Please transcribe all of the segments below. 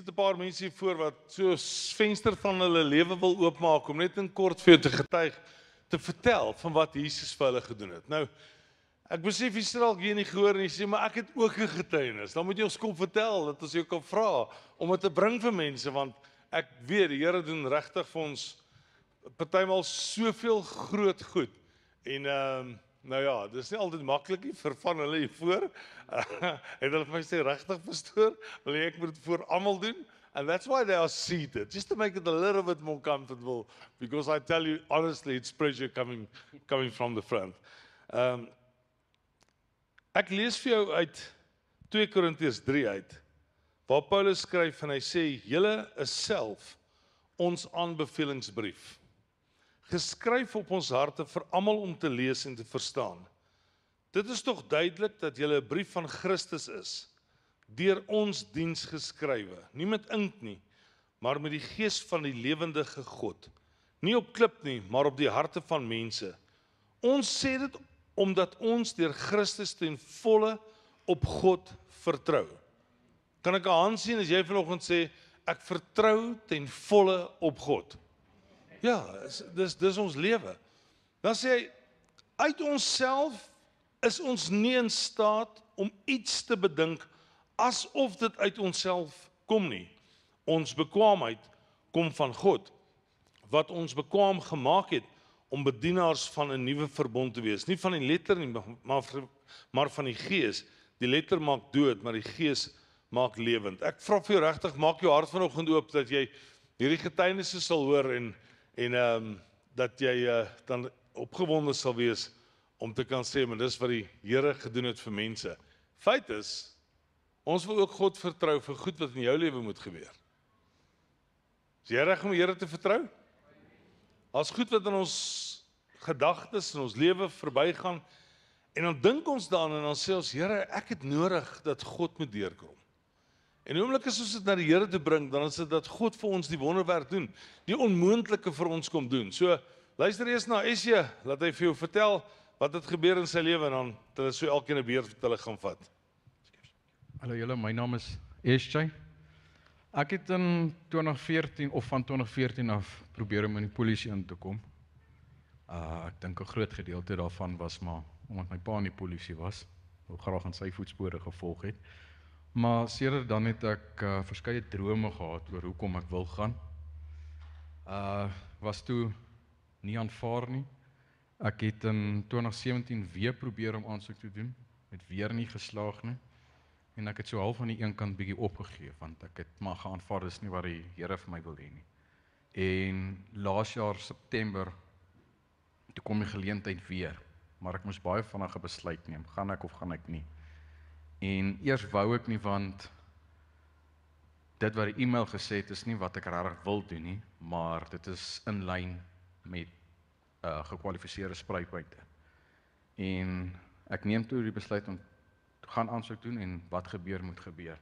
sit 'n paar mense hier voor wat so 'n venster van hulle lewe wil oopmaak om net in kort vir jou te getuig te vertel van wat Jesus vir hulle gedoen het. Nou ek besef jy sit dalk hier nie gehoor en jy sê maar ek het ook 'n getuienis. Dan moet jy ons kom vertel dat ons jou kan vra om dit te bring vir mense want ek weet die Here doen regtig vir ons partymal soveel groot goed. En ehm um, nou ja, dis nie altyd maklik nie vir van hulle hier voor. het hulle vir my sê regtig pastoor, wil jy ek moet dit vir almal doen? And that's why they are seated, just to make it a little bit more comfortable because I tell you honestly it's pressure coming coming from the front. Um, Ek lees vir jou uit 2 Korintiërs 3 uit waar Paulus skryf en hy sê julle is self ons aanbevelingsbrief geskryf op ons harte vir almal om te lees en te verstaan. Dit is tog duidelik dat jy 'n brief van Christus is, deur ons diens geskrywe, nie met ink nie, maar met die gees van die lewendige God. Nie op klip nie, maar op die harte van mense. Ons sê dit omdat ons deur Christus ten volle op God vertrou. Kan ek 'n hand sien as jy vanoggend sê ek vertrou ten volle op God? Ja, dis dis ons lewe. Dan sê hy uit onsself is ons nie in staat om iets te bedink asof dit uit onsself kom nie. Ons bekwaamheid kom van God wat ons bekwaam gemaak het om bedienaars van 'n nuwe verbond te wees. Nie van die letter nie, maar maar van die gees. Die letter maak dood, maar die gees maak lewend. Ek vra vir jou regtig, maak jou hart vanoggend oop dat jy hierdie getuienisse sal hoor en en ehm um, dat jy uh, dan opgewonde sal wees om te kan sê maar dis wat die Here gedoen het vir mense. Feit is ons wil ook God vertrou vir goed wat in jou lewe moet gebeur. Is jy reg om die Here te vertrou? As goed wat in ons gedagtes en ons lewe verbygaan en dan dink ons daaraan en dan sê ons Here, ek het nodig dat God moet deurkom. En die oomblik as ons dit na die Here toe bring, dan is dit dat God vir ons die wonderwerk doen, die onmoontlike vir ons kom doen. So luister eers na Esie, laat hy vir jou vertel wat het gebeur in sy lewe en dan dat hulle so elkeen 'n beurt wat hulle gaan vat. Hallo julle, my naam is Esie. Ek het in 2014 of van 2014 af probeer om in die polisie in te kom. Uh ek dink 'n groot gedeelte daarvan was maar omdat my pa in die polisie was, wou graag aan sy voetspore gevolg het. Maar sedert dan het ek uh, verskeie drome gehad oor hoekom ek wil gaan. Uh was toe nie aanvaar nie. Ek het in 2017 weer probeer om aansoek te doen, het weer nie geslaag nie. En ek het so half aan die een kant bietjie opgegee want ek het maar geaanvaar dis nie wat die Here vir my wil hê nie. En laas jaar September toe kom die geleentheid weer, maar ek moes baie vinnige besluit neem, gaan ek of gaan ek nie. En eers wou ek nie want dit wat die e-mail gesê het is nie wat ek regtig wil doen nie, maar dit is in lyn met uh gekwalifiseerde spruitpunte. En ek neem toe die besluit om gaan aansoek doen en wat gebeur moet gebeur.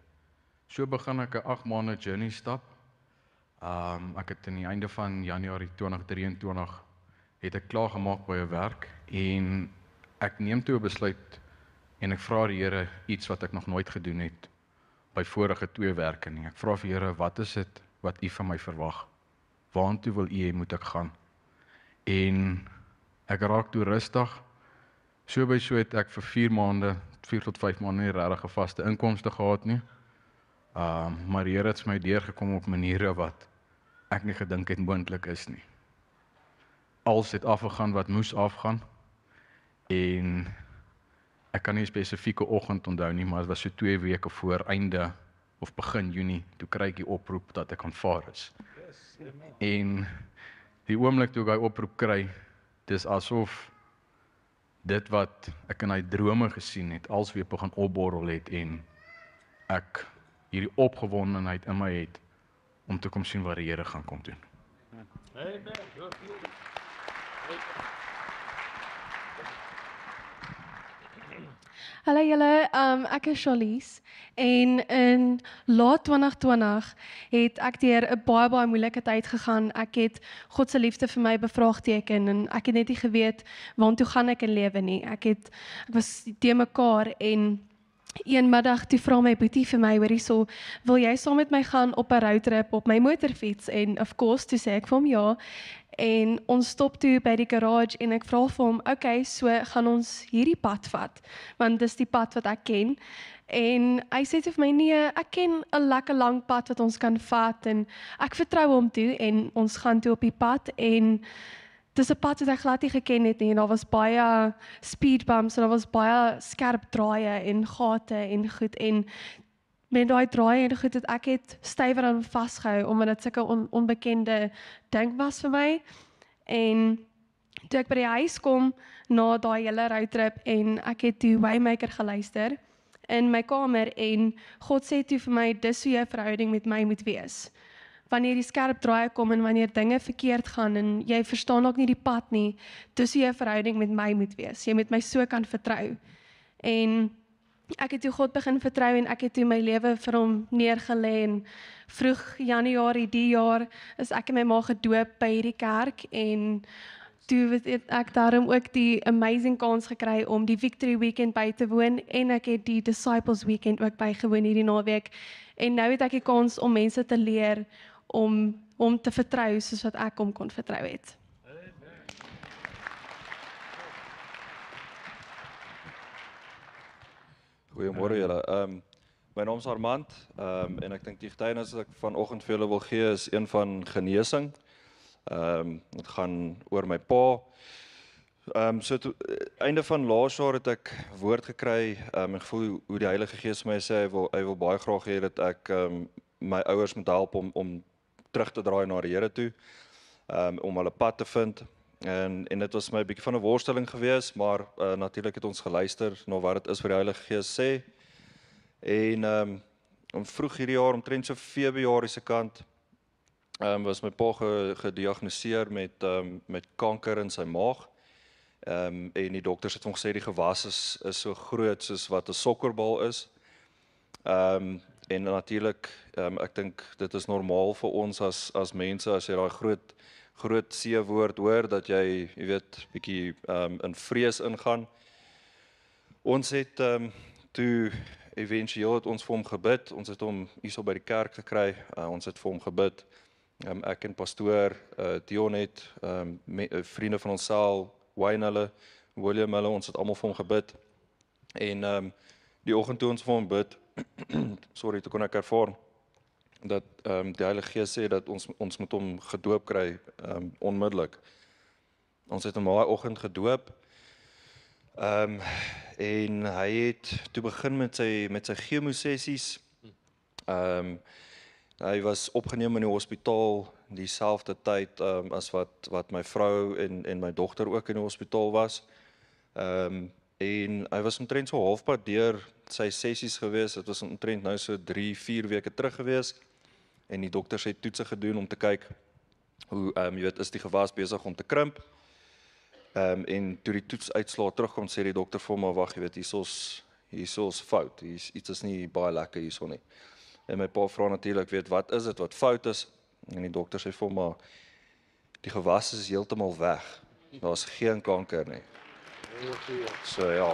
So begin ek 'n 8 maande journey stap. Um ek het aan die einde van Januarie 2023 het ek klaar gemaak by 'n werk en ek neem toe 'n besluit en ek vra die Here iets wat ek nog nooit gedoen het by vorige twee werke nie. Ek vra vir Here, wat is dit wat U van my verwag? Waartoe wil U hê moet ek gaan? En ek raak toe rustig. So by so het ek vir 4 maande, 4 tot 5 maande nie regtig 'n vaste inkomste gehad nie. Ehm uh, maar die Here het my deurgekom op maniere wat ek nie gedink het moontlik is nie. Alles het afgegaan wat moes afgaan. En ek kan nie 'n spesifieke oggend onthou nie, maar dit was so 2 weke voor einde of begin Junie toe kry ek die oproep dat ek aanvaar is. En die oomblik toe ek daai oproep kry, dis asof dit wat ek in my drome gesien het, als weer begin opborrel het en ek hierdie opgewondenheid in my het om te kom sien wat die Here gaan kom doen. Amen. Hallo julle, um, ek is Charlize en in laat 2020 het ek deur 'n baie baie moeilike tyd gegaan. Ek het God se liefde vir my bevraagteken en ek het net nie geweet waartoe gaan ek in lewe nie. Ek het ek was te mekaar en een middag toe vra my boetie vir my hoorie so, wil jy saam met my gaan op 'n roadtrip op my motorfiets en of course toe sê ek vir hom ja. En ons stop toe by die garage en ek vra vir hom, "Oké, okay, so gaan ons hierdie pad vat, want dis die pad wat ek ken." En hy sê vir my, "Nee, ek ken 'n lekker lang pad wat ons kan vat en ek vertrou hom toe en ons gaan toe op die pad en dis 'n pad wat ek glad nie geken het nie en daar was baie speed bumps en daar was baie skerp draaie en gate en goed en met daai draaie en goed het ek het stywer aan vasgehou omdat dit sulke on, onbekende ding was vir my en toe ek by die huis kom na daai hele roadtrip en ek het toe Waymaker geluister in my kamer en God sê toe vir my dis hoe jou verhouding met my moet wees wanneer die skerp draaie kom en wanneer dinge verkeerd gaan en jy verstaan dalk nie die pad nie, dis hoe jou verhouding met my moet wees. Jy moet my so kan vertrou. En ek het toe God begin vertrou en ek het toe my lewe vir hom neergelê en vroeg Januarie die jaar is ek en my ma gedoop by hierdie kerk en toe het ek daarom ook die amazing kans gekry om die Victory Weekend by te woon en ek het die Disciples Weekend ook bygewoon hierdie naweek. En nou het ek die kans om mense te leer om hom te vertrou soos wat ek hom kon vertrou het. Goeiemôre julle. Ehm um, my naam is Armand. Ehm um, en ek dink die getuienis wat ek vanoggend vir julle wil gee is een van genesing. Ehm um, dit gaan oor my pa. Ehm um, so to, einde van laas jaar het ek woord gekry. Ehm um, ek voel hoe, die Heilige Gees my sê hy wil hy wil baie graag hê dat ek ehm um, my ouers moet help om om terug te draai na die Here toe. Ehm um, om hulle pad te vind. En en dit was my 'n bietjie van 'n worsteling geweest, maar uh, natuurlik het ons geluister na wat dit is vir die Heilige Gees sê. En ehm um, om vroeg hierdie jaar omtrent so Februarie se kant ehm um, was my pa ge, gediagnoseer met ehm um, met kanker in sy maag. Ehm um, en die dokters het hom gesê die gewas is is so groot soos wat 'n sokkerbal is. Ehm um, en natuurlik ehm um, ek dink dit is normaal vir ons as as mense as jy daai groot groot see woord hoor dat jy, jy weet, bietjie ehm um, in vrees ingaan. Ons het ehm um, toe éventueel het ons vir hom gebid. Ons het hom hierso by die kerk gekry. Uh, ons het vir hom gebid. Ehm um, ek en pastoor uh, Dion het ehm um, vriende van ons saal, Wayne hulle, William hulle, ons het almal vir hom gebid. En ehm um, die oggend toe ons vir hom bid, sorry, toe kon ek ervaar dat ehm um, die Heilige Gees sê dat ons ons moet hom gedoop kry ehm um, onmiddellik. Ons het hom daai oggend gedoop. Ehm um, en hy het toe begin met sy met sy chemosessies. Ehm um, hy was opgeneem in die hospitaal dieselfde tyd ehm um, as wat wat my vrou en en my dogter ook in die hospitaal was. Ehm um, en hy was omtrent so halfpad deur sy sessies gewees. Dit was omtrent nou so 3, 4 weke terug gewees en die dokters het toetse gedoen om te kyk hoe ehm um, jy weet is die gewas besig om te krimp. Ehm um, en toe die toetsuitslae terugkom sê die dokter vir maar wag jy weet hiersoos hiersoos fout. Hier's iets is nie baie lekker hierson nie. En my pa vra natuurlik weet wat is dit wat fout is en die dokter sê vir maar die gewas is heeltemal weg. Daar's geen kanker nie. So ja.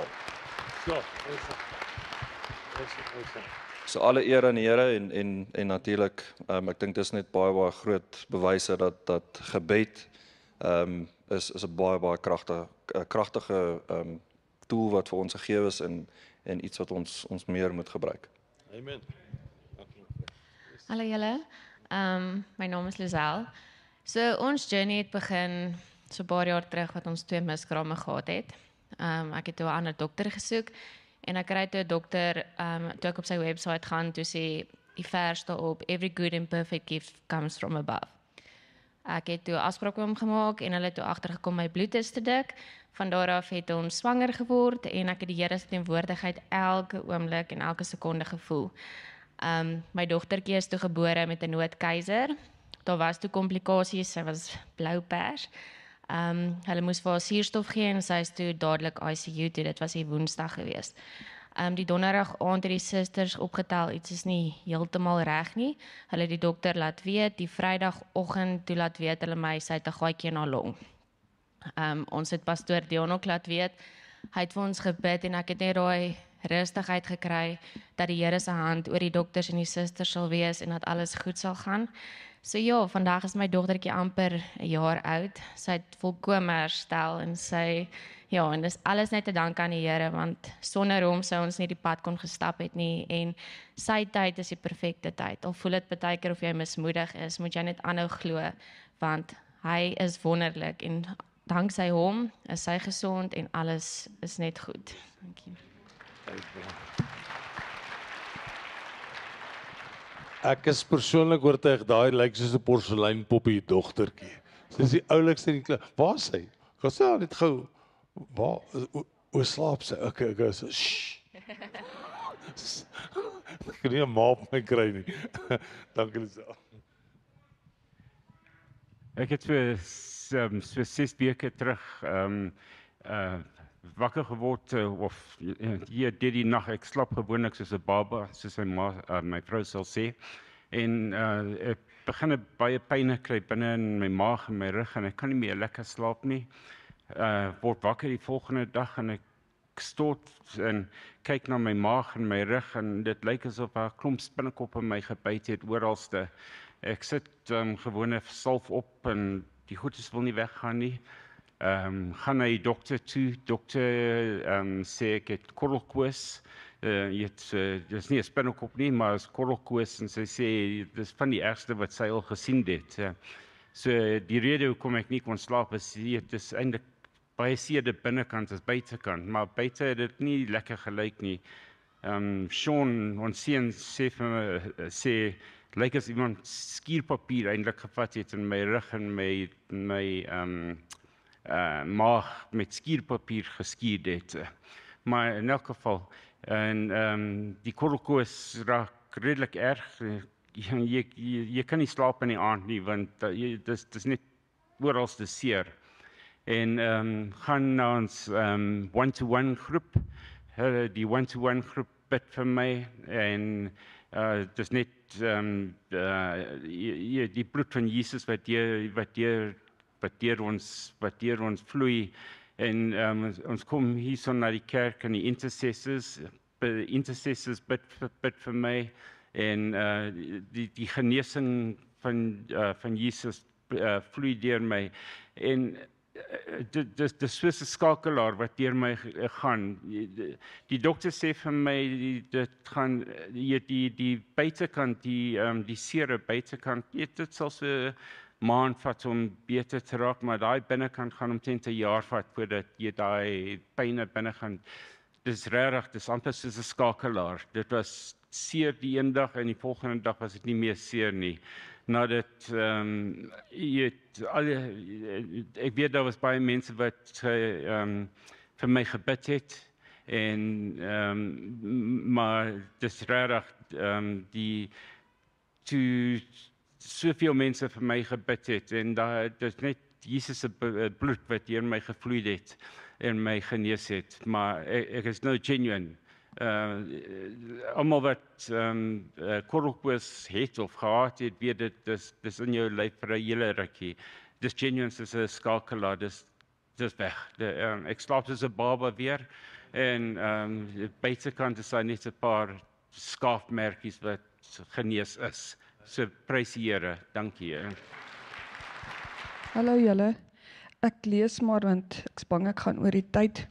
Ja, is dit. Is dit, is dit. So alle eer aan die Here en en en natuurlik, um, ek dink dis net baie baie groot bewyse dat dat gebed ehm um, is is 'n baie baie kragtige kragtige ehm um, tool wat vir ons gegee is en en iets wat ons ons meer moet gebruik. Amen. Hallo julle. Ehm um, my naam is Lisel. So ons journey het begin so 'n paar jaar terug wat ons twee miskrame gehad het. Ehm um, ek het toe 'n ander dokter gesoek en ek kry toe 'n dokter ehm um, toe ek op sy webwerf gaan toe sê die vers daarop every good and perfect gift comes from above. Ek het toe afspraak met hom gemaak en hulle het toe agtergekom my bloed is te dik. Van daar af het ons swanger geword en ek het die Here se teenwoordigheid elke oomblik en elke sekonde gevoel. Um, my dogtertjie is toe gebore met 'n noodkeiser. Daar was toe komplikasies, sy was blou pers. Ehm um, hulle moes vir haar suurstof gee en sy is toe dadelik ICU toe. Dit was die Woensdag geweest. Ehm um, die donderdag aand het die susters opgetel iets is nie heeltemal reg nie. Hulle het die dokter laat weet die Vrydagoggend toe laat weet hulle my sy het 'n gaatjie in haar long. Ehm um, ons het pastoor Dion ook laat weet. Hy het vir ons gebid en ek het net daai rustigheid gekry dat die Here se hand oor die dokters en die susters sal wees en dat alles goed sal gaan. So ja, vandag is my dogtertjie amper 'n jaar oud. Sy het volkome herstel en sy ja, en dis alles net te danke aan die Here want sonder hom sou ons nie die pad kon gestap het nie en sy tyd is die perfekte tyd. Al voel dit baie keer of jy mismoedig is, moet jy net aanhou glo want hy is wonderlik en danksy hom is sy gesond en alles is net goed. Dankie. Ek is persoonlik oortuig daai lyk soos 'n porseleinpoppie dogtertjie. Sy is die oulikste in die klas. Waar is sy? Gaan sy net gou. Waar o, o slaap sy? Okay, okay, so. Shh. Ek kan nie 'n ma op my kry nie. Dankie Lisa. Ek het vir um, so 6 weke terug ehm um, uh wakker geword uh, of uh, hier dit die nag ek slaap gewoonlik soos 'n baba soos my ma uh, my vrou sal sê en uh ek begin baie pyn kry binne in my maag en my rug en ek kan nie meer lekker slaap nie. Uh word wakker die volgende dag en ek stort en kyk na my maag en my rug en dit lyk asof 'n klomp spinnekoppe my gebyt het oralste. Ek sit um, gewone salf op en die goedes wil nie weggaan nie. Ehm um, gaan die dokter toe. Dokter ehm um, sê ek het korrelkoos. Uh, jy het uh, dis nie 'n spinnekop nie, maar is korrelkoos en sy sê dis van die ergste wat sy al gesien het. Uh, so die rede hoekom ek nie kon slaap is dit is eintlik baie seerde binnekant as buitekant, maar buite het dit nie lekker gelyk nie. Ehm um, Sean ons seun sê vir my sê lyk as iemand skuurpapier eintlik gevat het in my rug en my my ehm um, uh maag met skuurpapier geskuur het. Maar in elk geval en ehm um, die korrelkoos raak redelik erg. Jy, jy jy kan nie slaap in die aand nie want uh, jy dis dis net oral te seer. En ehm um, gaan na ons ehm um, one-to-one groep. Hulle die one-to-one groep bid vir my en uh dis net ehm um, uh die bloed van Jesus wat deur wat deur wat deur ons wat deur ons vloei. En um, ons kom hierson na die kerk en die intercessors intercessors bid bid vir my. En uh die die genesing van uh, van Jesus uh, vloei deur my. En dit dis dis soos 'n skakelaar wat deur my gaan. Die, die dokter sê vir my die, dit gaan die die, die buitekant die ehm um, die seere buitekant dit sal so maand vat om beter te raak, maar daai binnekant gaan omtrent 'n jaar vat voordat jy daai pyne binne gaan. Dis regtig, dis amper soos 'n skakelaar. Dit was seer die een dag en die volgende dag was dit nie meer seer nie nadat ehm um, jy al ek weet daar was baie mense wat ehm um, vir my gebid het en ehm um, maar dis regtig ehm um, die toe soveel mense vir my gebid het en daar dis net Jesus se bloed wat deur my gevloei het en my genees het maar ek, ek is nou genuine uh almal wat ehm um, uh, korrelkoos het of gehad het, weet dit dis dis in jou lyf vir 'n hele rukkie. Dis genuine is 'n skakelaar, dis dis weg. Die um, ek slaap soos 'n baba weer en ehm um, buitekant is daar net 'n paar skaafmerkies wat genees is. So prys die Here. Dankie. Hallo julle. Ek lees maar want ek's bang ek gaan oor die tyd.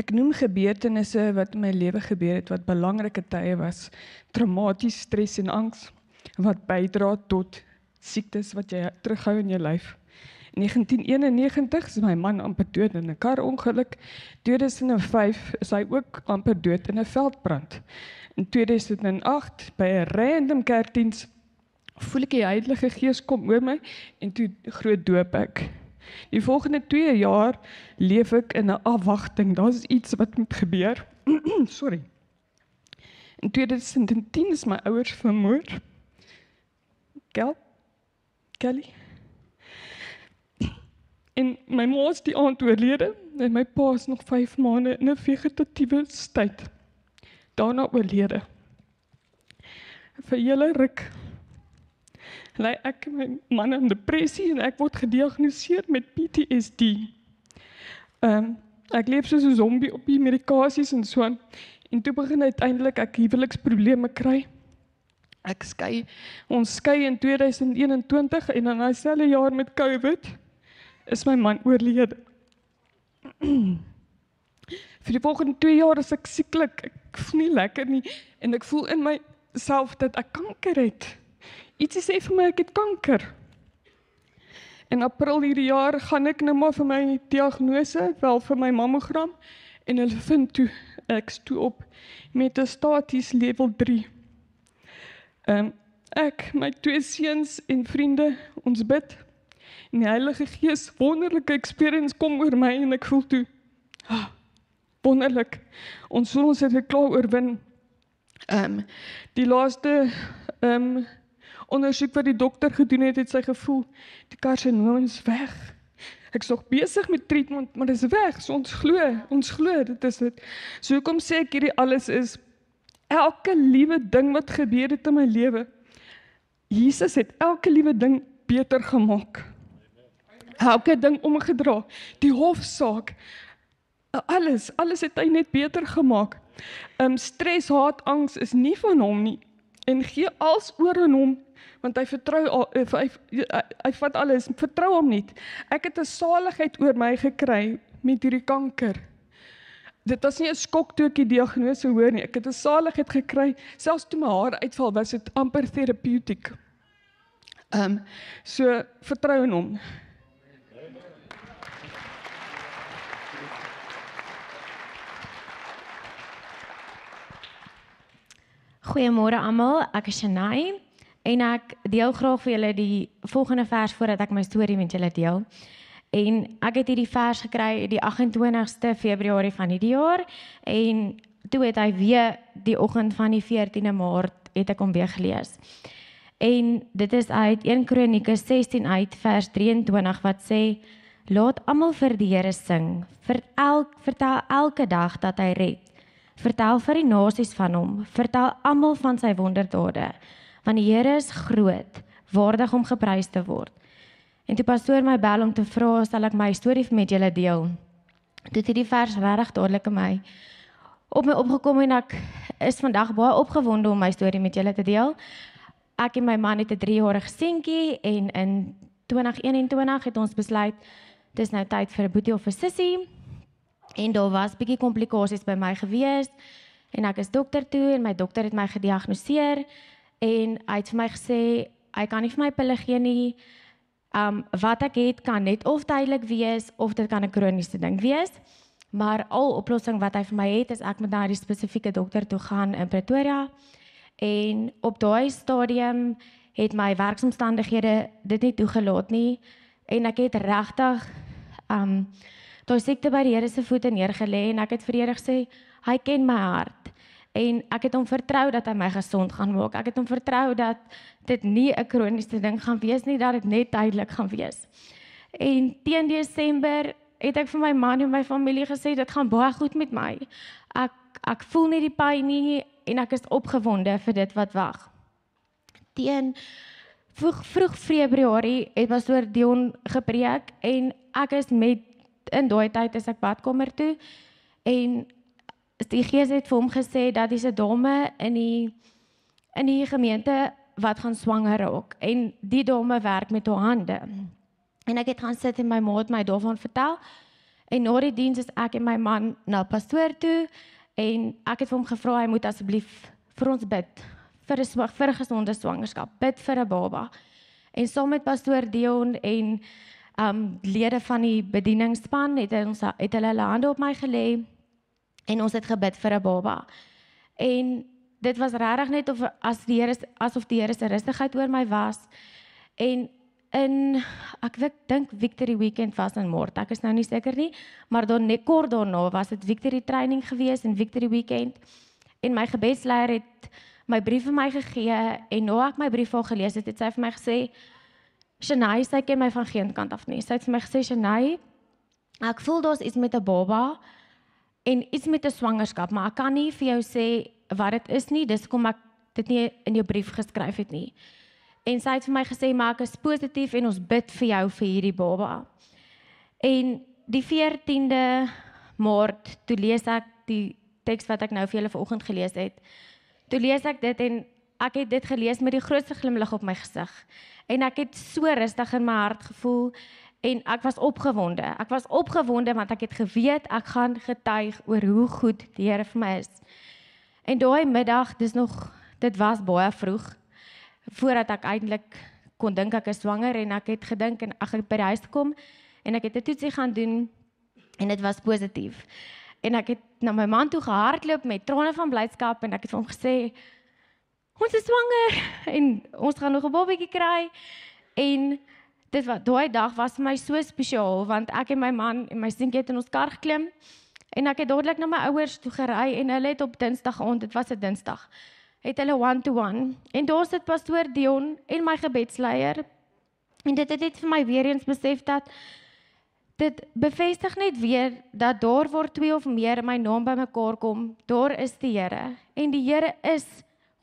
Ek noem gebeurtenisse wat in my lewe gebeur het wat belangrike tye was, traumaties, stres en angs wat bydra tot siektes wat jy terughou in jou lyf. In 1991 is my man amper dood in 'n karongeluk. 2005 is hy ook amper dood in 'n veldbrand. In 2008 by 'n random kerkdiens voel ek die Heilige Gees kom oor my en toe groot doop ek. Die volgende 2 jaar leef ek in 'n afwagting. Daar's iets wat moet gebeur. Sorry. In 2010 is my ouers vermoor. Kel? Kelly? En my ma is die aand oorlede en my pa is nog 5 maande in 'n vegetatiewe staat. Daarna oorlede. Vir julle ruk lei ek my man in depressie en ek word gediagnoseer met PTSD. Ehm um, ek leef soos 'n zombie op die medikasies en so En toe begin uiteindelik ek huweliksprobleme kry. Ek skei. Ons skei in 2021 en in dieselfde jaar met COVID is my man oorlede. Vir die volgende 2 jaar is ek sieklik. Ek voel nie lekker nie en ek voel in myself dat ek kanker het. Ietsie sê vir my ek het kanker. In April hierdie jaar gaan ek nou maar vir my diagnose, wel vir my mammogram en hulle vind toe ek's toe op metastaties level 3. Ehm um, ek, my twee seuns en vriende, ons bid en die Heilige Gees wonderlike experience kom oor my en ek voel toe ah, wonderlik. Ons voel ons het dit klaar oorwin. Ehm um, die laaste ehm um, ondersoek wat die dokter gedoen het, het sy gevoel die karsinoom is weg. Ek's nog besig met treatment, maar dit is weg. So ons glo, ons glo dit is dit. So hoekom sê ek hierdie alles is elke liewe ding wat gebeur het in my lewe. Jesus het elke liewe ding beter gemaak. Elke ding omgedra. Die hofsaak. Alles, alles het hy net beter gemaak. Um stres, haat, angs is nie van hom nie en gee als oor aan hom want hy vertrou hy, hy, hy, hy vat alles. Vertrou hom nie ek het 'n saligheid oor my gekry met hierdie kanker. Dit was nie 'n skok toe ek die diagnose hoor nie. Ek het 'n saligheid gekry. Selfs toe my hare uitval was dit amper terapeutiek ehm um, so vertrou in hom. Goeiemôre almal, ek is Shanay en ek deel graag vir julle die volgende vers voordat ek my storie met julle deel. En ek het hierdie vers gekry die 28ste Februarie van hierdie jaar en toe het hy weer die oggend van die 14de Maart het ek hom weer gelees. En dit is uit 1 Kronieke 16 uit vers 23 wat sê laat almal vir die Here sing, vertel vertel elke dag dat hy red. Vertel vir die nasies van hom, vertel almal van sy wonderdade, want die Here is groot, waardig om geprys te word. En toe pastoor my bel om te vra sal ek my storie met julle deel. Toe het hierdie vers regtig dadelik in my op my opgekom en ek is vandag baie opgewonde om my storie met julle te deel. Ek en my man het 'n 3-jarige seentjie en in 2021 het ons besluit dis nou tyd vir 'n boetie of 'n sussie En daar was bietjie komplikasies by my gewees en ek is dokter toe en my dokter het my gediagnoseer en hy het vir my gesê hy kan nie vir my pille gee nie. Um wat ek het kan net of tydelik wees of dit kan 'n kroniese ding wees. Maar al oplossing wat hy vir my het is ek moet na die spesifieke dokter toe gaan in Pretoria. En op daai stadium het my werksomstandighede dit nie toegelaat nie en ek het regtig um daai siekte by die Here se voete neergelê en ek het vir Here gesê, hy ken my hart en ek het hom vertrou dat hy my gesond gaan maak. Ek het hom vertrou dat dit nie 'n kroniese ding gaan wees nie, dat dit net tydelik gaan wees. En teen Desember het ek vir my man en my familie gesê dit gaan baie goed met my. Ek ek voel nie die pyn nie en ek is opgewonde vir dit wat wag. Teen vroeg vroeg Februarie het pastoor Dion gepreek en ek is met in daai tyd is ek badkamer toe en die gees het vir hom gesê dat dis 'n dame in die in die gemeente wat gaan swanger raak en die dame werk met haar hande. En ek het gaan sit en my ma het my daarvan vertel. En na die diens is ek en my man na pastoor toe en ek het vir hom gevra hy moet asseblief vir ons bid vir 'n vir 'n gesonde swangerskap, bid vir 'n baba. En saam met pastoor Dion en um lede van die bedieningspan het ons het hulle hulle hande op my gelê en ons het gebid vir 'n baba. En dit was regtig net of as die Here asof die Here se rustigheid oor my was. En in ek dink Victory Weekend was in Maart. Ek is nou nie seker nie, maar dan net kort daarna was dit Victory training gewees in Victory Weekend. En my gebedsleier het my brief vir my gegee en nou ek my brief al gelees het, het sy vir my gesê Shanay sê ken my van geen kant af nie. Sy het vir my gesê Shanay, ek voel daar's iets met 'n baba en iets met 'n swangerskap, maar ek kan nie vir jou sê wat dit is nie. Dis kom ek dit nie in jou brief geskryf het nie. En sy het vir my gesê maar ek is positief en ons bid vir jou vir hierdie baba. En die 14de Maart toe lees ek die teks wat ek nou vir julle vanoggend gelees het. Toe lees ek dit en ek het dit gelees met die grootste glimlag op my gesig. En ek het so rustig in my hart gevoel en ek was opgewonde. Ek was opgewonde want ek het geweet ek gaan getuig oor hoe goed die Here vir my is. En daai middag, dis nog dit was baie vroeg voordat ek eintlik kon dink ek is swanger en ek het gedink en ek het by die huis gekom en ek het 'n toetsie gaan doen en dit was positief. En ek het na my man toe gehardloop met trane van blydskap en ek het vir hom gesê ons is swanger en ons gaan nog 'n babatjie kry. En dit wat daai dag was vir my so spesiaal want ek en my man en my seentjie het in ons kar geklim en ek het dadelik na my ouers toe gery en hulle het op Dinsdag aand, dit was 'n Dinsdag, het hulle one-to-one en daar sit pastoor Dion en my gebedsleier en dit het net vir my weer eens besef dat dit bevestig net weer dat daar waar twee of meer in my naam bymekaar kom, daar is die Here en die Here is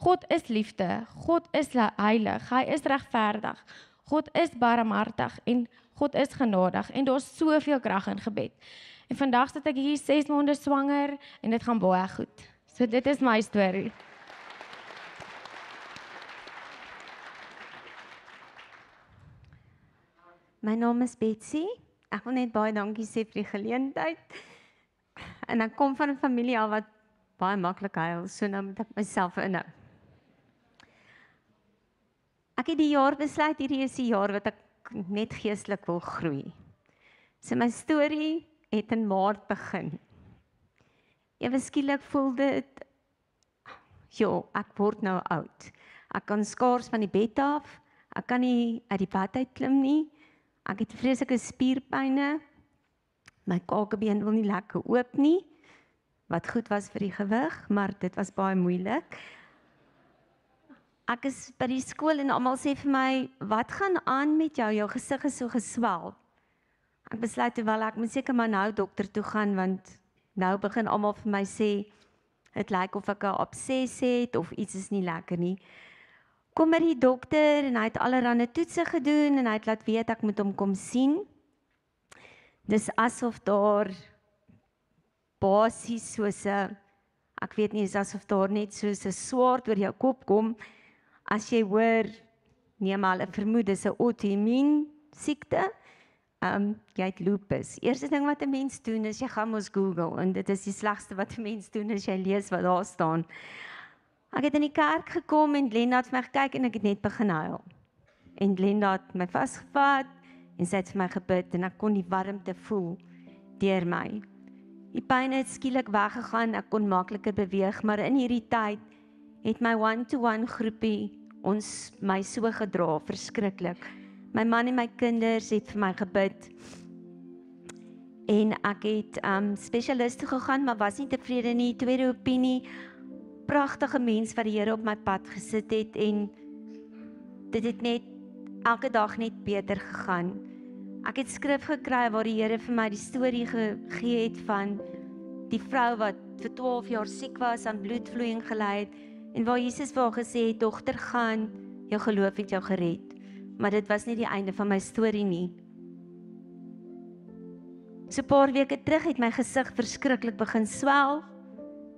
God is liefde. God is heilig. Hy is regverdig. God is barmhartig en God is genadig en daar's soveel krag in gebed. En vandag sit ek hier 6 maande swanger en dit gaan baie goed. So dit is my storie. My naam is Betsy. Ek wil net baie dankie sê vir die geleentheid. En ek kom van 'n familie al wat baie maklik huil, so nou moet ek myself inhou. Ek het die jaar besluit hierdie is die jaar wat ek net geestelik wil groei. So my storie het in Maart begin. Ewe skielik voel dit ja, ek word nou oud. Ek kan skaars van die bed af. Ek kan nie uit die bed uit klim nie. Ek het vreeslike spierpynne. My kakebeen wil nie lekker oop nie. Wat goed was vir die gewig, maar dit was baie moeilik. Ek is by die skool en almal sê vir my, "Wat gaan aan met jou? Jou gesig is so geswel." Ek besluit terwyl ek moet seker maar nou dokter toe gaan want nou begin almal vir my sê dit lyk of ek 'n abses het of iets is nie lekker nie. Kom by die dokter en hy het allerlei toetse gedoen en hy het laat weet ek moet hom kom sien. Dis asof daar basies soos 'n ek weet nie is asof daar net soos 'n swaard oor jou kop kom as jy hoor nee maar hulle vermoed dis 'n outoimmuun siekte. Ehm um, jy het lupus. Eerste ding wat 'n mens doen is jy gaan mos Google en dit is die slegste wat 'n mens doen as jy lees wat daar staan. Ek het in die kerk gekom en Glenda het vir my gekyk en ek het net begin huil. En Glenda het my vasgevat en sy het vir my gebid en ek kon die warmte voel deur my. Die pyn het skielik weggegaan, ek kon makliker beweeg, maar in hierdie tyd het my one-to-one -one groepie ons my so gedra, verskriklik. My man en my kinders het vir my gebid. En ek het um spesialiste gegaan, maar was nie tevrede nie. Tweede opinie. Pragtige mens wat die Here op my pad gesit het en dit het net elke dag net beter gegaan. Ek het skrif gekry waar die Here vir my die storie gegee het van die vrou wat vir 12 jaar siek was aan bloedvloeiing gely het en waar Jesus vir haar gesê het dogter gaan jou geloof het jou gered. Maar dit was nie die einde van my storie nie. So 'n paar weke terug het my gesig verskriklik begin swel.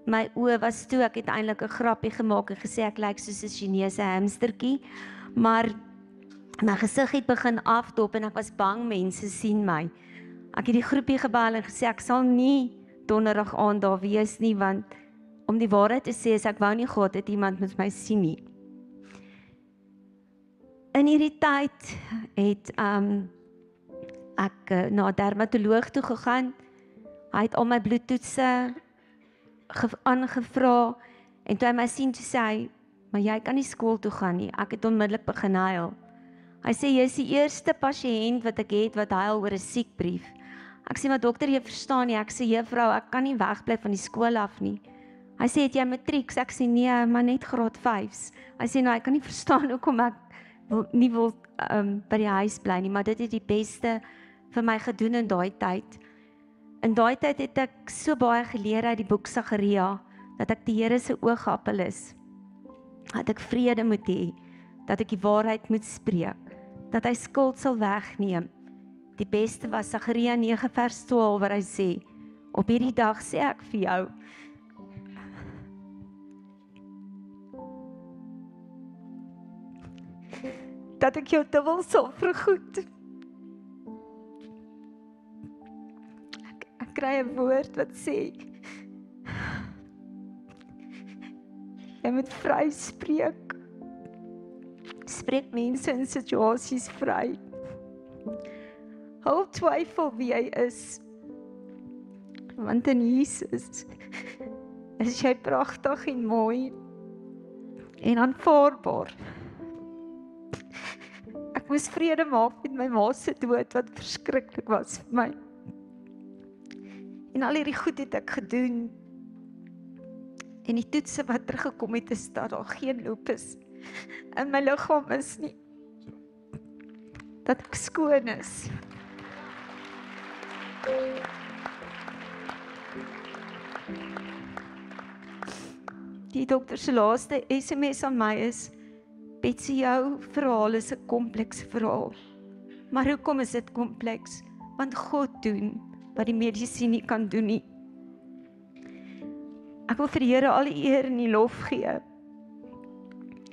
My oë was toe, ek het eintlik 'n grappie gemaak en gesê ek lyk soos 'n Chinese hamstertjie. Maar my gesig het begin afdop en ek was bang mense sien my. Ek het die groepie gebel en gesê ek sal nie donderdag aand daar wees nie want om die waarheid te sê is ek wou nie gehad het iemand met my sien nie. In hierdie tyd het um ek uh, na 'n dermatoloog toe gegaan. Hy het al my bloedtoetse aangevra en toe hy my sien toe sê hy, "Maar jy kan nie skool toe gaan nie." Ek het onmiddellik begin huil. Hy sê jy is die eerste pasiënt wat ek het wat huil oor 'n siekbrief. Ek sê maar dokter, jy verstaan nie. Ek sê juffrou, ek kan nie wegbly van die skool af nie. Hy sê het jy matriek? Ek sê nee, maar net graad 5s. Hy sê nou, ek kan nie verstaan hoekom ek wil nie wil um, by die huis bly nie, maar dit het die beste vir my gedoen in daai tyd. In daai tyd het ek so baie geleer uit die boek Sagaria dat ek die Here se oogappel is. Dat ek vrede moet hê, dat ek die waarheid moet spreek, dat hy skuld sal wegneem. Die beste was Sagaria 9 vers 12 waar hy sê: Op hierdie dag sê ek vir jou dat ek jou dubbel sal vergoed. Ek, ek kry 'n woord wat sê jy moet vry spreek. Spreek mense in situasies vry. Hou twyfel wie hy is. Want in Jesus is jy pragtig en mooi en aanvaarbaar. Ek moes vrede maak met my ma se dood wat verskriklik was vir my. En al hierdie goed het ek gedoen. En die toetse wat teruggekom het is dat daar geen lupus in my liggaam is nie. Dat ek skoon is. Die dokter se laaste SMS aan my is Betsy jou verhaal is 'n komplekse verhaal. Maar hoekom is dit kompleks? Want God doen wat die medisyne nie kan doen nie. Ek wil vir die Here al die eer en die lof gee.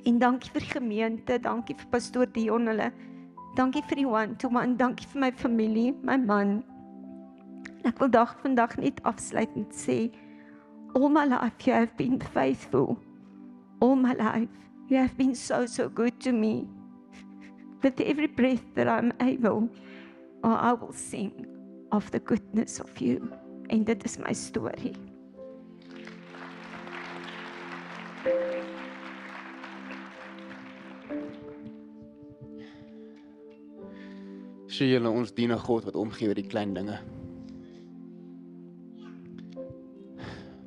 En dankie vir die gemeente, dankie vir pastoor Dion hulle. Dankie vir die one to one, dankie vir my familie, my man. Ek wil dag vandag net afsluitend sê all my life you have been faithful. All my life you have been so so good to me. With every breath that I'm able, oh, I will sing of the goodness of you. En dit is my storie. So julle ons dien 'n God wat omgee oor die klein dinge.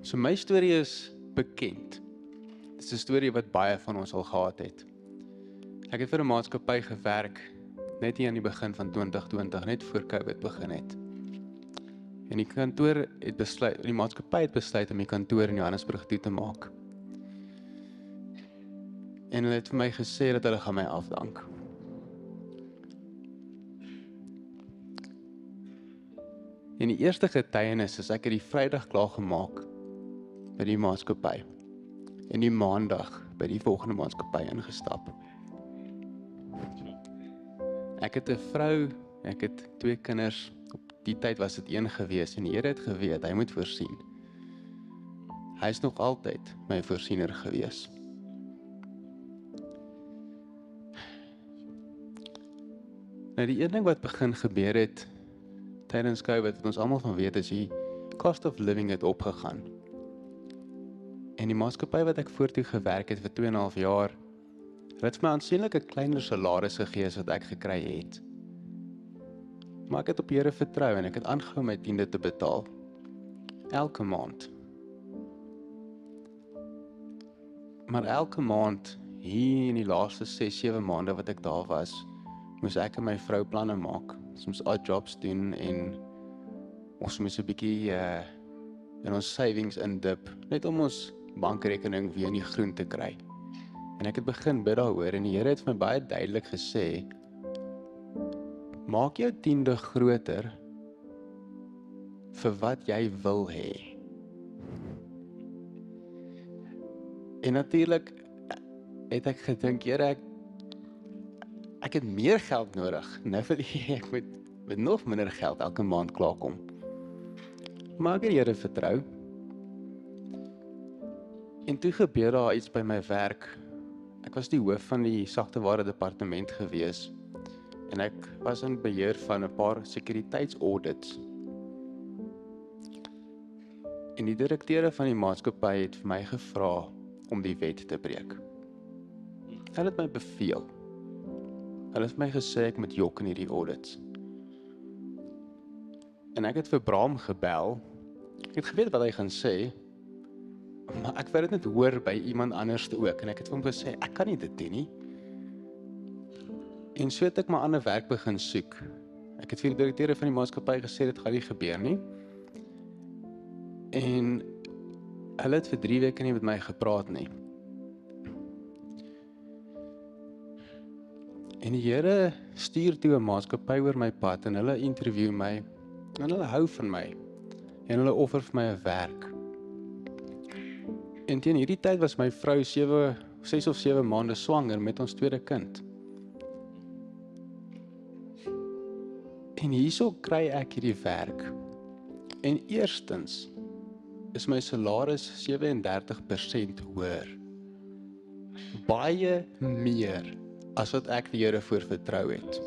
So my storie is bekend. 'n storie wat baie van ons al gehad het. Ek het vir 'n maatskappy gewerk net hier aan die begin van 2020, net voor Covid begin het. En die kantoor het besluit, die maatskappy het besluit om die kantoor in Johannesburg toe te maak. En hulle het vir my gesê dat hulle gaan my afdank. En die eerste getuienis is ek het die Vrydag klaar gemaak by die maatskappy. En die Maandag by die volgende maatskappy ingestap. Ek het 'n vrou, ek het twee kinders. Op die tyd was dit een gewees en die Here het geweet hy moet voorsien. Hy is nog altyd my voorsiener gewees. Nou die een ding wat begin gebeur het tydens Covid wat ons almal van weet is die cost of living het opgegaan. En die maatskappy wat ek voortoe gewerk het vir 2 en 'n half jaar, het my aansienlik 'n kleiner salaris gegee as wat ek gekry het. Maar ek het op die Here vertrou en ek het aangehou my tiende te betaal elke maand. Maar elke maand hier in die laaste 6-7 maande wat ek daar was, moes ek en my vrou planne maak. Moes odd jobs doen en ons moes 'n bietjie uh in ons savings indip net om ons bankrekening weer in die groen te kry. En ek het begin bid daaroor en die Here het vir my baie duidelik gesê: Maak jou tiende groter vir wat jy wil hê. En natuurlik het ek gedink, Here, ek ek het meer geld nodig. Nou jy ek moet met nog minder geld elke maand klaarkom. Maar ek het die Here vertrou. En toe gebeur daar iets by my werk. Ek was die hoof van die sagteware departement gewees en ek was in beheer van 'n paar sekuriteitsaudits. En die direkteure van die maatskappy het vir my gevra om die wet te breek. Hulle het my beveel. Hulle het my gesê ek moet jok in hierdie audits. En ek het vir Bram gebel. Ek het geweet wat hy gaan sê. Maar ek wou dit net hoor by iemand anders ook en ek het vir hom gesê ek kan nie dit doen nie. En so het ek my ander werk begin soek. Ek het vir die direkteure van die maatskappy gesê dit gaan nie gebeur nie. En hulle het vir 3 weke nie met my gepraat nie. En die Here stuur toe 'n maatskappy oor my pad en hulle interview my en hulle hou van my en hulle offer vir my 'n werk. En teen hierdie tyd was my vrou 7 6 of 7 maande swanger met ons tweede kind. En hierso kry ek hierdie werk. En eerstens is my salaris 37% hoër. Baie meer as wat ek die Here voor vertrou het.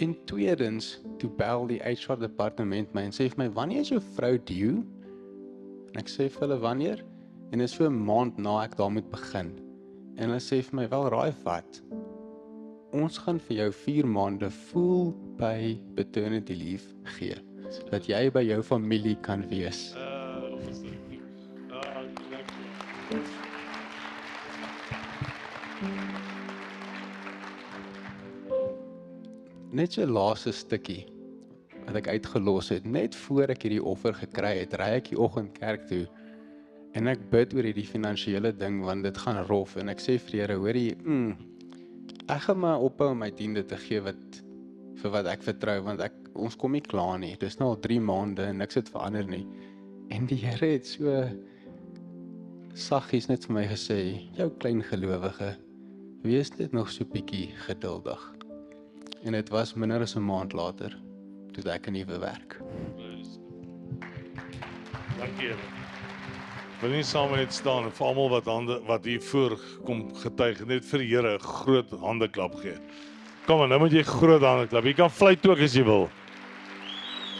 En tweedens, toe bel die HR departement my en sê vir my, "Wanneer is jou vrou due?" En ek sê vir hulle, "Wanneer?" En dit is so 'n maand na ek daar moet begin. En hulle sê vir my, "Wel, raai wat? Ons gaan vir jou 4 maande full pay paternity leave gee sodat jy by jou familie kan wees." Net so laaste stukkie wat ek uitgelos het, net voor ek hierdie offer gekry het, ry ek die oggend kerk toe en ek bid oor hierdie finansiële ding want dit gaan rof en ek sê vir Here, hoorie, mm, ek gaan maar ophou om my tiende te gee wat vir wat ek vertrou want ek ons kom nie klaar nie. Dis nou al 3 maande en niks het verander nie. En die Here het so saggies net vir my gesê, jou klein gelowige, wees net nog so bietjie geduldig. En dit was minder as 'n maand later toe ek 'n nuwe werk. Dankie. Wil nie saam net staan en vir almal wat hande wat hier voor kom getuig net vir die Here 'n groot handeklap gee. Kom aan, nou moet jy groot handeklap. Jy kan fluit ook as jy wil.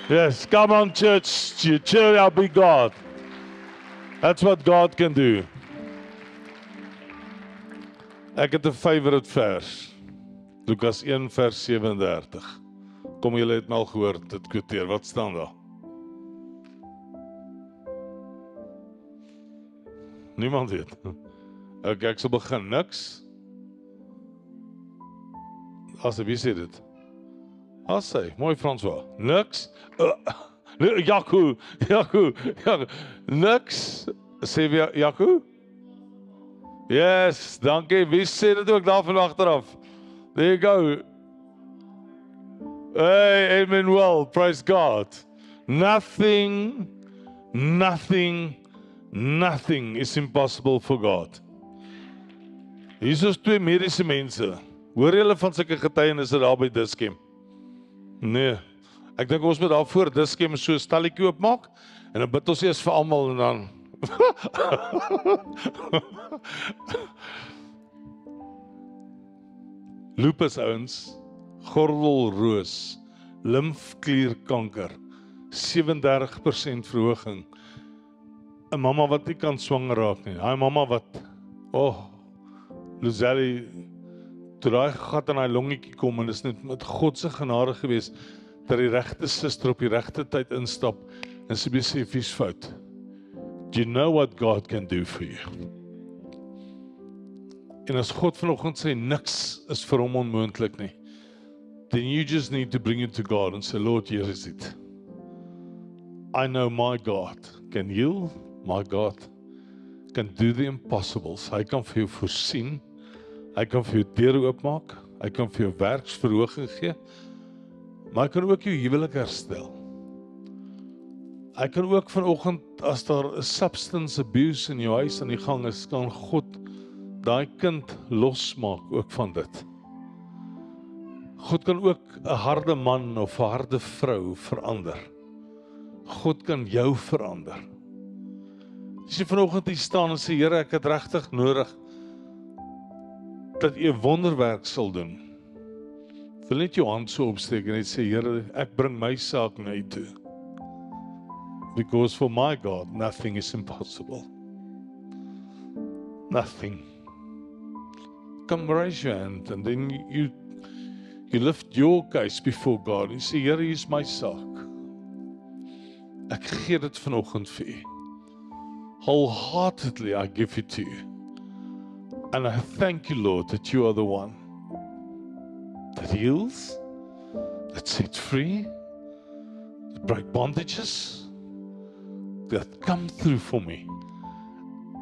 Yes, come on church, cheer up big God. That's what God can do. Ek het 'n favourite vers. Lukas 1 vers 37. Kom julle het mal gehoor dit kwoteer. Wat staan daar? Niemand weet. Ek ek sal begin niks. Asseblief sê dit. Hy, mooi François. Niks. Uh, Jaco, Jaco. Niks. Sê weer Jaco? Yes, dankie. Wie sê dit ook daar van agteraf? There you go. Hey, Emmanuel, praise God. Nothing, nothing, nothing is impossible for God. Is twee mediese mense. Hoor julle van sulke getuienisse daar by Diskem? Nee. Ek dink ons moet daar voor Diskem so 'n stalletjie oopmaak en dan bid ons eers vir almal en dan lupus ouens, gordelroos, limfklierkanker, 37% verhoging. 'n Mamma wat nie kan swanger raak nie. Daai mamma wat o, oh, Luzelle toe daai gat in haar longetjie kom en is net met God se genade gewees dat die regte suster op die regte tyd instap en sy besef wie's fout. Do you know what God can do for you? En as God vanoggend sê niks is vir hom onmoontlik nie. Then you just need to bring it to God and say Lord, here is it. I know my God can heal, my God can do the impossibles. Hy kan vir jou voorsien. Hy kan vir jou deure oopmaak. Hy kan vir jou werksverhoging gee. Maar hy kan ook jou huwelik herstel. Hy kan ook vanoggend as daar 'n substance abuse in jou huis aan die gang is, kan God daai kind losmaak ook van dit. God kan ook 'n harde man of 'n harde vrou verander. God kan jou verander. As jy vanoggend hier staan en sê Here, ek het regtig nodig dat U 'n wonderwerk sal doen. Wil net jou hand so opsteek en net sê Here, ek bring my saak na U toe. Because for my God nothing is impossible. Nothing come raise your hand and then you you lift your case before God and say here is my saak. Ek gee dit vanoggend vir u. Wholeheartedly I give it to you. And I thank you Lord that you are the one that heals, that sets free, that break bondages, that come through for me.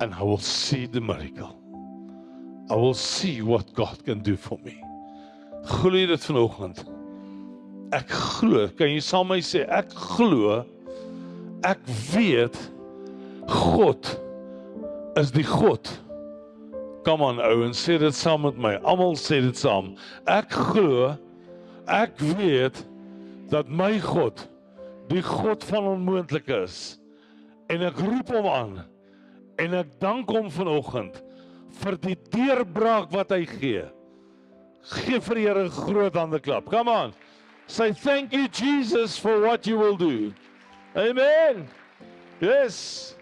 And I will see the miracle. I will see what God can do for me. Glo jy dit vanoggend? Ek glo, kan jy saam met my sê ek glo ek weet God is die God. Kom aan ouens, sê dit saam met my. Almal sê dit saam. Ek glo ek weet dat my God die God van onmoontlik is en ek roep hom aan en ek dank hom vanoggend vir die deurbraak wat hy gee. Gee vir die Here 'n groot hande klap. Come on. Say thank you Jesus for what you will do. Amen. Yes.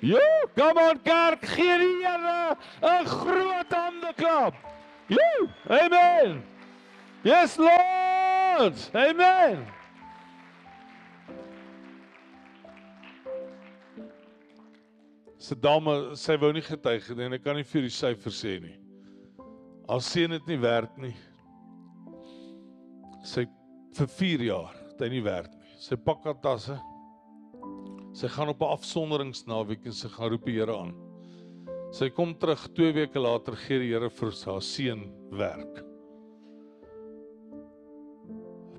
Jo, come on kerk, gee die Here 'n groot hande klap. Jo, amen. Yes Lord. Amen. Se dame, sy wou nie getuig nie en ek kan nie vir die syfer sê nie. Al sien dit nie werk nie. Sy vir 4 jaar, dit hy nie werk nie. Sy pak haar tasse. Sy gaan op 'n afsonderingsnaweek en sy gaan roep die Here aan. Sy kom terug 2 weke later gee die Here vir haar seun werk.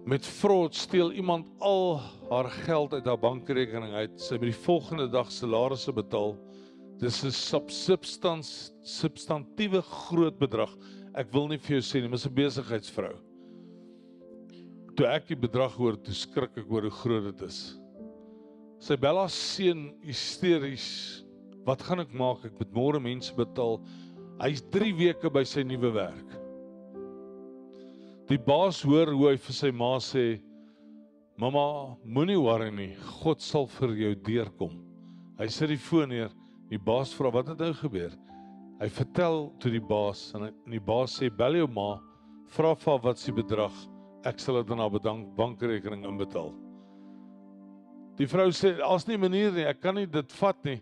Met fraud steel iemand al haar geld uit haar bankrekening uit. Sy moet die volgende dag salarisse betaal. Dis 'n substans substantiëre groot bedrag. Ek wil nie vir jou sê nie, maar 'n besigheidsvrou. Toe ek die bedrag hoor, toe skrik ek oor hoe groot dit is. Sy bel haar seun hysteries. Wat gaan ek maak? Ek moet môre mense betaal. Hy's 3 weke by sy nuwe werk. Die baas hoor hoe hy vir sy ma sê: "Mamma, moenie worry nie. God sal vir jou deurkom." Hy sit die foon neer. Die baas vra: "Wat het nou gebeur?" Hy vertel toe die baas en die baas sê: "Bel jou ma, vra vir haar wat se bedrag. Ek sal dit aan haar bankrekening inbetaal." Die vrou sê: "As nie manier nie, ek kan nie dit vat nie.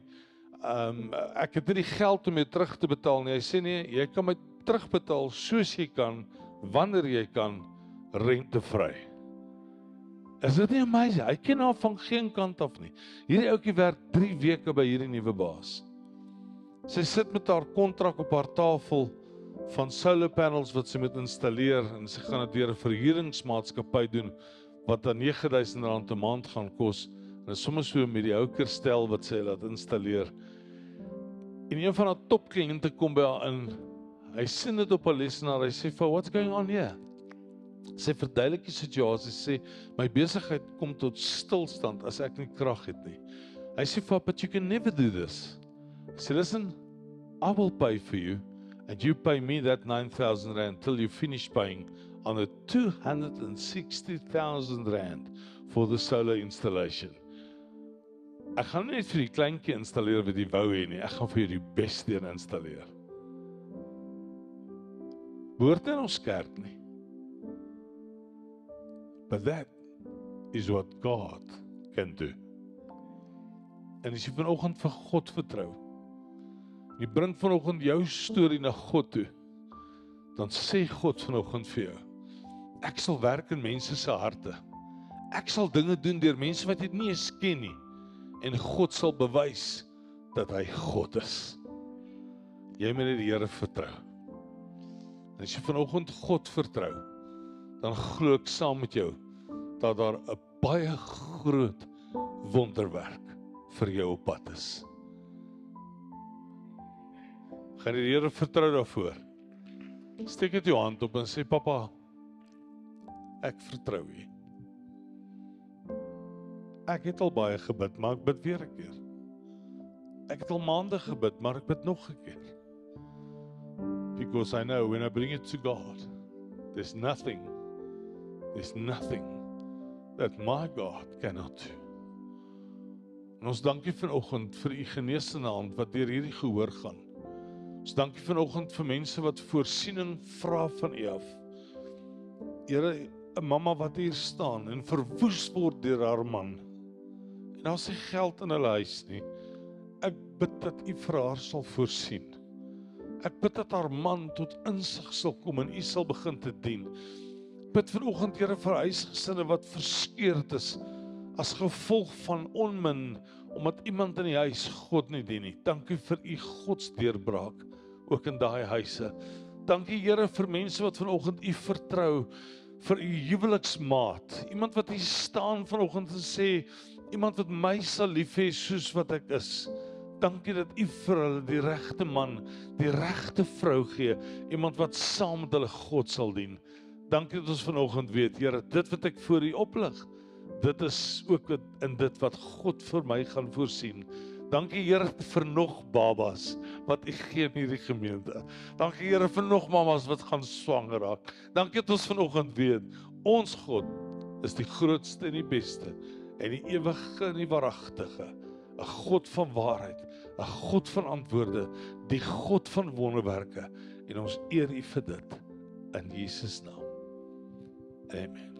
Ehm um, ek het nie die geld om jou terug te betaal nie." Hy sê: "Nee, jy kan my terugbetaal soos jy kan, wanneer jy kan, rentevry." Is dit nie amazing? Hy ken haar van geen kant af nie. Hierdie ouetjie werk 3 weke by hierdie nuwe baas. Sy sit met haar kontrak op haar tafel van solar panels wat sy moet installeer en sy gaan dit deur 'n verhuuringsmaatskappy doen wat dan R9000 'n maand gaan kos. En sommer so met die ou kerstel wat sy laat installeer. En een van haar topkliënte kom by haar in. Hy sien dit op 'n lesenaar. Hy sê, "For what's going on here?" Sy verduidelik die situasie. Sê, "My besigheid kom tot stilstand as ek nie krag het nie." Hy sê, "For but you can never do this." Sy sê, "Listen, I will pay for you and you pay me that 9000 rand till you finish paying on the 260,000 rand for the solar installation." Ek gaan nie net vir die kleintjie installeer wat jy wou hê nie. Ek gaan vir jou die beste een installeer. Behoort in ons kerk nie. But that is what God can do. En as jy vanoggend vir God vertrou, jy bring vanoggend jou storie na God toe, dan sê God vanoggend vir jou: Ek sal werk in mense se harte. Ek sal dinge doen deur mense wat jy nie eens ken nie en God sal bewys dat hy God is. Jy moet net die Here vertrou. En as jy vanoggend God vertrou, dan glo ek saam met jou dat daar 'n baie groot wonderwerk vir jou op pad is. Gaan die Here vertrou daarvoor. Steek dit jou hand op en sê pappa, ek vertrou U. Ek het al baie gebid, maar ek bid weer 'n keer. Ek het al maande gebid, maar ek bid nog 'n keer. Because I know when I bring it to God, there's nothing there's nothing that my God cannot do. En ons dankie vanoggend vir u genesende hand wat deur hierdie gehoor gaan. Ons dankie vanoggend vir mense wat voorsiening vra van u af. Here, 'n mamma wat hier staan en verwoes word deur haar man. Daar's nie geld in hulle huis nie. Ek bid dat u vir haar sal voorsien. Ek bid dat haar man tot insig sal kom en u sal begin te dien. Bid vanoggend Here vir huisgesinne wat verskeurd is as gevolg van onmin omdat iemand in die huis God nie dien nie. Dankie vir u godsdeurbraak ook in daai huise. Dankie Here vir mense wat vanoggend u vertrou vir u huweliksmaat. Iemand wat hier staan vanoggend en sê iemand wat my sal lief hê soos wat ek is. Dankie dat u vir hulle die regte man, die regte vrou gee, iemand wat saam met hulle God sal dien. Dankie dat ons vanoggend weet, Here, dit wat ek voor U oplig, dit is ook in dit wat God vir my gaan voorsien. Dankie Here vir nog babas wat U gee in hierdie gemeente. Dankie Here vir nog mamas wat gaan swanger raak. Dankie dat ons vanoggend weet, ons God is die grootste en die beste en die ewige en die waaragtige. 'n God van waarheid, 'n God van antwoorde, die God van wonderwerke en ons eer U vir dit in Jesus naam. Amen.